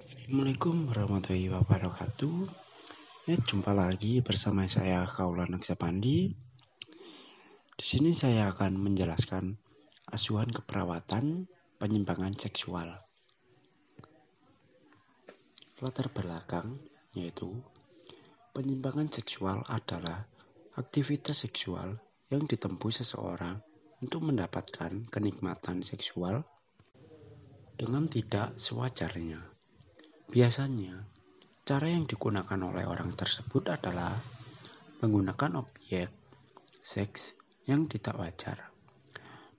Assalamualaikum warahmatullahi wabarakatuh. Ya, jumpa lagi bersama saya Kaula Naksapandi. Di sini saya akan menjelaskan asuhan keperawatan penyimpangan seksual. Latar belakang yaitu penyimpangan seksual adalah aktivitas seksual yang ditempuh seseorang untuk mendapatkan kenikmatan seksual dengan tidak sewajarnya. Biasanya, cara yang digunakan oleh orang tersebut adalah menggunakan objek seks yang tidak wajar.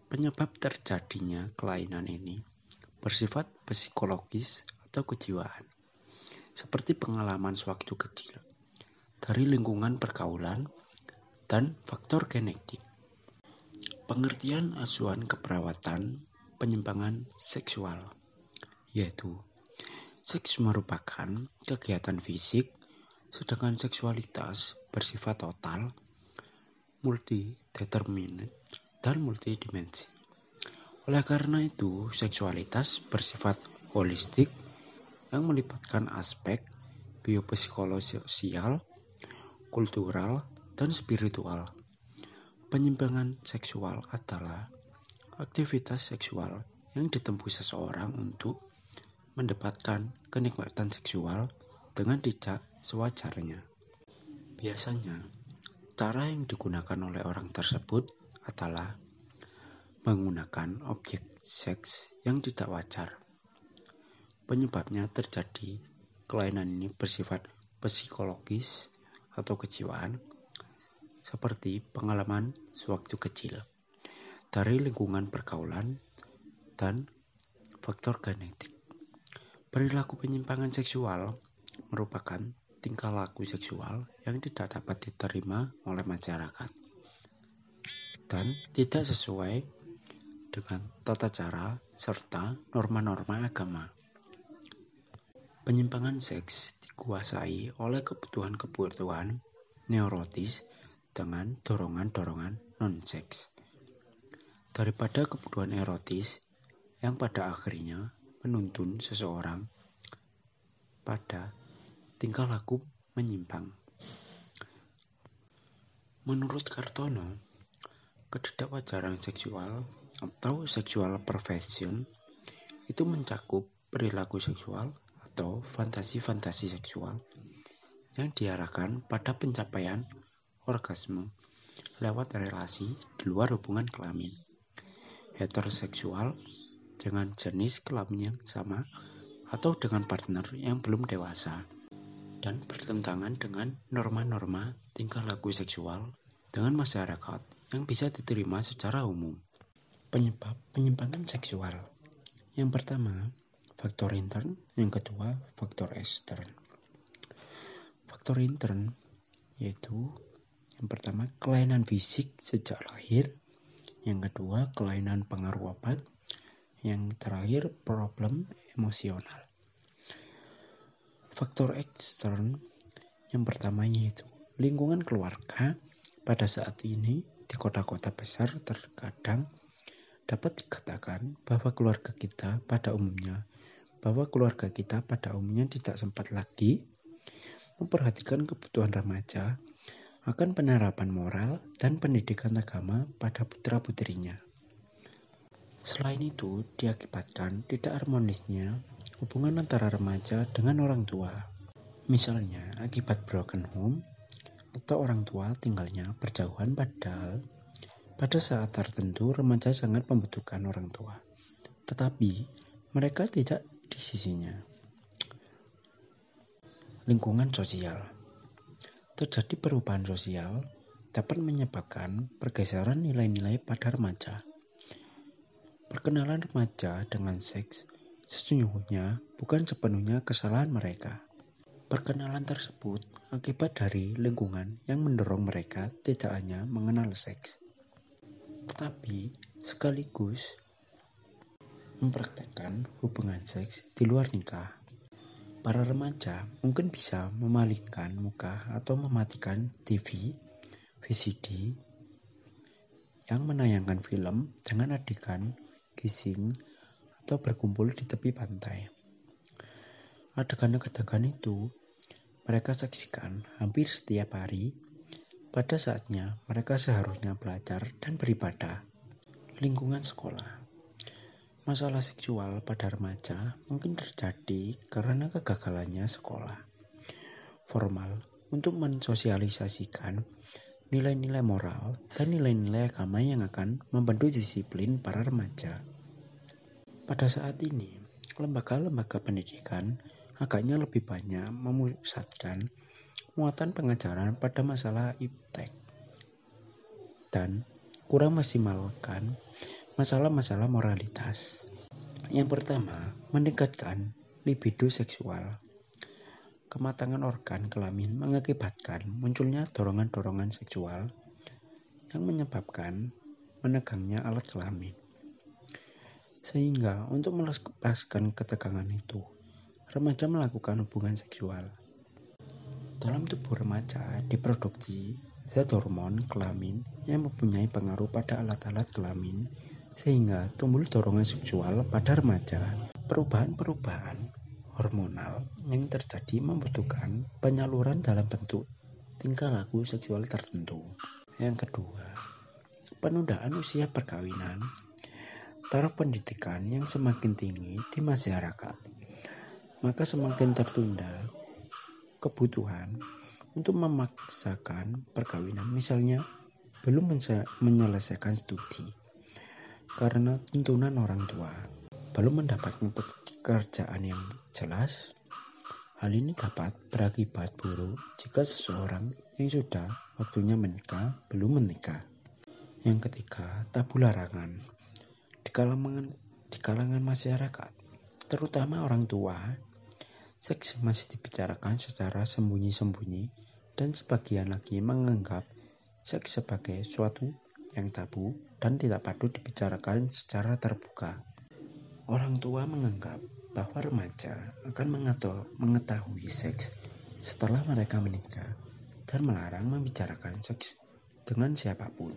Penyebab terjadinya kelainan ini bersifat psikologis atau kejiwaan, seperti pengalaman sewaktu kecil, dari lingkungan pergaulan, dan faktor genetik. Pengertian asuhan keperawatan penyimpangan seksual yaitu Seks merupakan kegiatan fisik, sedangkan seksualitas bersifat total, multi-determinate, dan multidimensi. Oleh karena itu, seksualitas bersifat holistik yang melibatkan aspek biopsikolososial, kultural, dan spiritual. Penyimpangan seksual adalah aktivitas seksual yang ditempuh seseorang untuk mendapatkan kenikmatan seksual dengan tidak sewajarnya. Biasanya, cara yang digunakan oleh orang tersebut adalah menggunakan objek seks yang tidak wajar. Penyebabnya terjadi kelainan ini bersifat psikologis atau kejiwaan, seperti pengalaman sewaktu kecil, dari lingkungan pergaulan, dan faktor genetik. Perilaku penyimpangan seksual merupakan tingkah laku seksual yang tidak dapat diterima oleh masyarakat dan tidak sesuai dengan tata cara serta norma-norma agama. Penyimpangan seks dikuasai oleh kebutuhan-kebutuhan neurotis dengan dorongan-dorongan non-seks. Daripada kebutuhan erotis yang pada akhirnya menuntun seseorang pada tingkah laku menyimpang. Menurut Kartono, ketidakwajaran seksual atau sexual perversion itu mencakup perilaku seksual atau fantasi-fantasi seksual yang diarahkan pada pencapaian orgasme lewat relasi di luar hubungan kelamin heteroseksual dengan jenis kelamin yang sama atau dengan partner yang belum dewasa dan bertentangan dengan norma-norma tingkah laku seksual dengan masyarakat yang bisa diterima secara umum. Penyebab penyimpangan seksual. Yang pertama, faktor intern, yang kedua, faktor ekstern. Faktor intern yaitu yang pertama kelainan fisik sejak lahir, yang kedua kelainan pengaruh obat, yang terakhir, problem emosional. Faktor ekstern yang pertama yaitu lingkungan keluarga pada saat ini di kota-kota besar terkadang dapat dikatakan bahwa keluarga kita pada umumnya bahwa keluarga kita pada umumnya tidak sempat lagi memperhatikan kebutuhan remaja akan penerapan moral dan pendidikan agama pada putra-putrinya. Selain itu, diakibatkan tidak harmonisnya hubungan antara remaja dengan orang tua. Misalnya, akibat broken home atau orang tua tinggalnya berjauhan padahal pada saat tertentu remaja sangat membutuhkan orang tua. Tetapi mereka tidak di sisinya. Lingkungan sosial Terjadi perubahan sosial dapat menyebabkan pergeseran nilai-nilai pada remaja. Perkenalan remaja dengan seks sesungguhnya bukan sepenuhnya kesalahan mereka. Perkenalan tersebut akibat dari lingkungan yang mendorong mereka tidak hanya mengenal seks, tetapi sekaligus mempraktekkan hubungan seks di luar nikah. Para remaja mungkin bisa memalingkan muka atau mematikan TV, VCD yang menayangkan film dengan adegan kissing, atau berkumpul di tepi pantai. Adegan-adegan itu mereka saksikan hampir setiap hari. Pada saatnya mereka seharusnya belajar dan beribadah. Lingkungan sekolah. Masalah seksual pada remaja mungkin terjadi karena kegagalannya sekolah formal untuk mensosialisasikan nilai-nilai moral dan nilai-nilai agama yang akan membantu disiplin para remaja. Pada saat ini, lembaga-lembaga pendidikan agaknya lebih banyak memusatkan muatan pengajaran pada masalah iptek dan kurang maksimalkan masalah-masalah moralitas. Yang pertama, meningkatkan libido seksual. Kematangan organ kelamin mengakibatkan munculnya dorongan-dorongan seksual yang menyebabkan menegangnya alat kelamin. Sehingga untuk melepaskan ketegangan itu, remaja melakukan hubungan seksual. Dalam tubuh remaja diproduksi zat hormon kelamin yang mempunyai pengaruh pada alat-alat kelamin sehingga tumbuh dorongan seksual pada remaja. Perubahan-perubahan hormonal yang terjadi membutuhkan penyaluran dalam bentuk tingkah laku seksual tertentu. Yang kedua, penundaan usia perkawinan. Taraf pendidikan yang semakin tinggi di masyarakat maka semakin tertunda kebutuhan untuk memaksakan perkawinan misalnya belum menyelesaikan studi karena tuntunan orang tua belum mendapatkan pekerjaan yang jelas hal ini dapat berakibat buruk jika seseorang yang sudah waktunya menikah belum menikah yang ketiga tabu larangan di kalangan di kalangan masyarakat terutama orang tua Seks masih dibicarakan secara sembunyi-sembunyi dan sebagian lagi menganggap seks sebagai suatu yang tabu dan tidak patut dibicarakan secara terbuka. Orang tua menganggap bahwa remaja akan mengetahui seks setelah mereka menikah dan melarang membicarakan seks dengan siapa pun.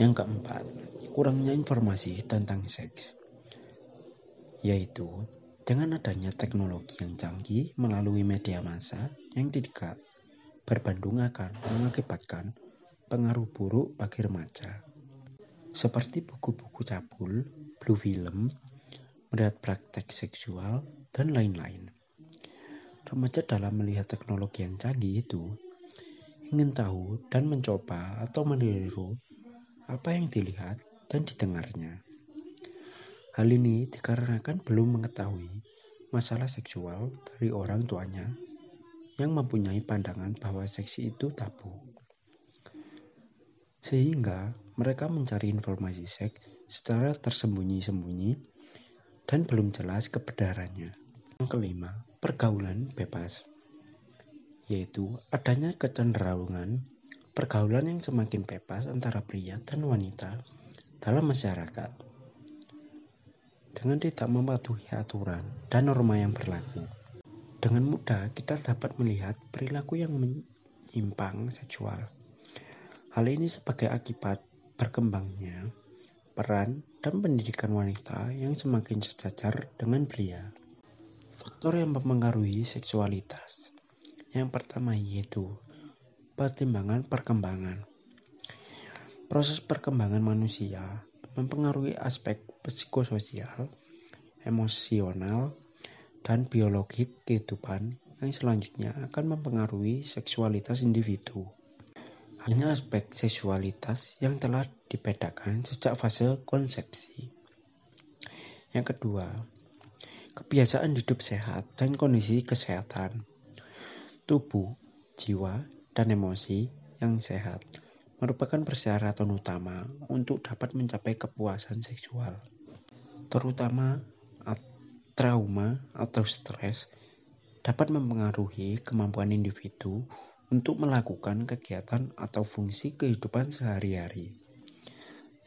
Yang keempat, kurangnya informasi tentang seks, yaitu dengan adanya teknologi yang canggih melalui media massa yang tidak berbanding akan mengakibatkan pengaruh buruk bagi remaja. Seperti buku-buku cabul, blue film, melihat praktek seksual, dan lain-lain. Remaja dalam melihat teknologi yang canggih itu ingin tahu dan mencoba atau meniru apa yang dilihat dan didengarnya. Hal ini dikarenakan belum mengetahui masalah seksual dari orang tuanya yang mempunyai pandangan bahwa seksi itu tabu. Sehingga mereka mencari informasi seks secara tersembunyi-sembunyi dan belum jelas kebenarannya. Yang kelima, pergaulan bebas. Yaitu adanya kecenderungan pergaulan yang semakin bebas antara pria dan wanita dalam masyarakat dengan tidak mematuhi aturan dan norma yang berlaku. Dengan mudah kita dapat melihat perilaku yang menyimpang seksual. Hal ini sebagai akibat berkembangnya peran dan pendidikan wanita yang semakin sejajar dengan pria. Faktor yang mempengaruhi seksualitas. Yang pertama yaitu pertimbangan perkembangan. Proses perkembangan manusia mempengaruhi aspek psikososial, emosional, dan biologik kehidupan yang selanjutnya akan mempengaruhi seksualitas individu. Hanya aspek seksualitas yang telah dibedakan sejak fase konsepsi. Yang kedua, kebiasaan hidup sehat dan kondisi kesehatan tubuh, jiwa, dan emosi yang sehat merupakan persyaratan utama untuk dapat mencapai kepuasan seksual. Terutama trauma atau stres dapat mempengaruhi kemampuan individu untuk melakukan kegiatan atau fungsi kehidupan sehari-hari.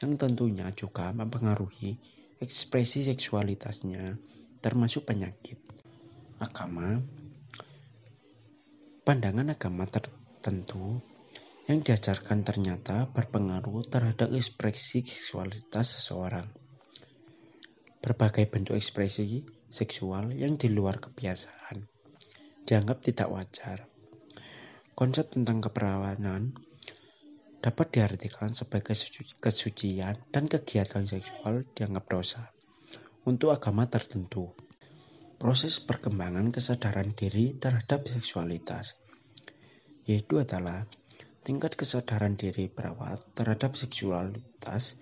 Yang tentunya juga mempengaruhi ekspresi seksualitasnya termasuk penyakit. Agama Pandangan agama tertentu yang diajarkan ternyata berpengaruh terhadap ekspresi seksualitas seseorang. berbagai bentuk ekspresi seksual yang di luar kebiasaan dianggap tidak wajar. Konsep tentang keperawanan dapat diartikan sebagai kesucian dan kegiatan seksual dianggap dosa untuk agama tertentu. Proses perkembangan kesadaran diri terhadap seksualitas yaitu adalah tingkat kesadaran diri perawat terhadap seksualitas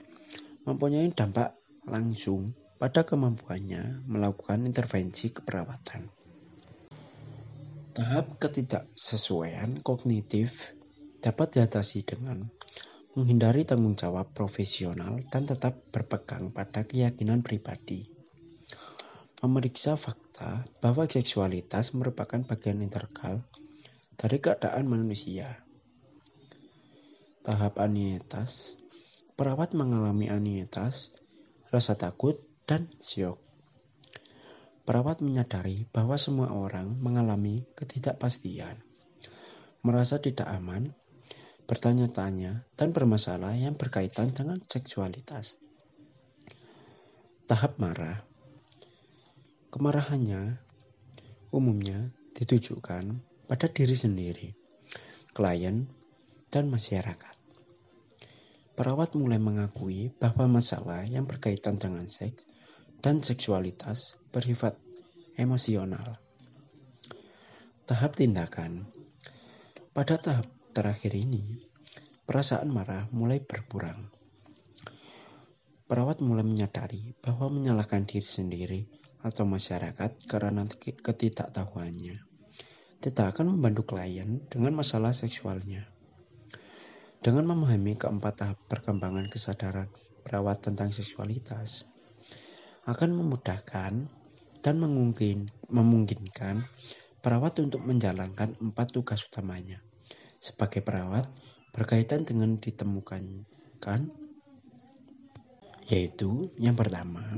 mempunyai dampak langsung pada kemampuannya melakukan intervensi keperawatan. Tahap ketidaksesuaian kognitif dapat diatasi dengan menghindari tanggung jawab profesional dan tetap berpegang pada keyakinan pribadi. Memeriksa fakta bahwa seksualitas merupakan bagian integral dari keadaan manusia. Tahap anietas, perawat mengalami anietas, rasa takut, dan syok. Perawat menyadari bahwa semua orang mengalami ketidakpastian, merasa tidak aman, bertanya-tanya, dan bermasalah yang berkaitan dengan seksualitas. Tahap marah. Kemarahannya umumnya ditujukan pada diri sendiri, klien, dan masyarakat. Perawat mulai mengakui bahwa masalah yang berkaitan dengan seks dan seksualitas bersifat emosional. Tahap tindakan. Pada tahap terakhir ini, perasaan marah mulai berkurang. Perawat mulai menyadari bahwa menyalahkan diri sendiri atau masyarakat karena ketidaktahuannya tidak akan membantu klien dengan masalah seksualnya. Dengan memahami keempat tahap perkembangan kesadaran perawat tentang seksualitas, akan memudahkan dan memungkinkan perawat untuk menjalankan empat tugas utamanya sebagai perawat berkaitan dengan ditemukan kan yaitu yang pertama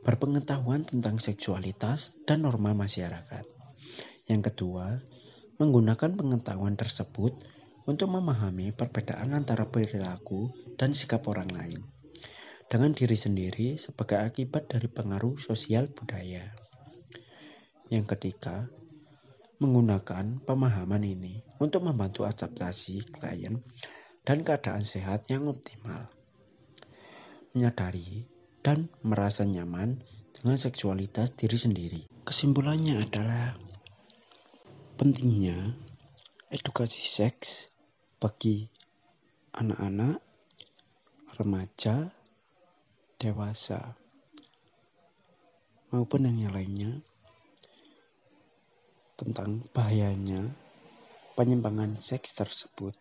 berpengetahuan tentang seksualitas dan norma masyarakat. Yang kedua, menggunakan pengetahuan tersebut untuk memahami perbedaan antara perilaku dan sikap orang lain dengan diri sendiri sebagai akibat dari pengaruh sosial budaya. Yang ketiga, menggunakan pemahaman ini untuk membantu adaptasi klien dan keadaan sehat yang optimal. Menyadari dan merasa nyaman dengan seksualitas diri sendiri. Kesimpulannya adalah pentingnya edukasi seks bagi anak-anak, remaja, dewasa, maupun yang lainnya tentang bahayanya penyimpangan seks tersebut.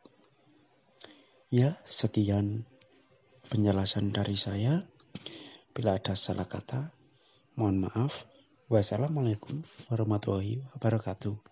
Ya, sekian penjelasan dari saya. Bila ada salah kata, mohon maaf. Wassalamualaikum warahmatullahi wabarakatuh.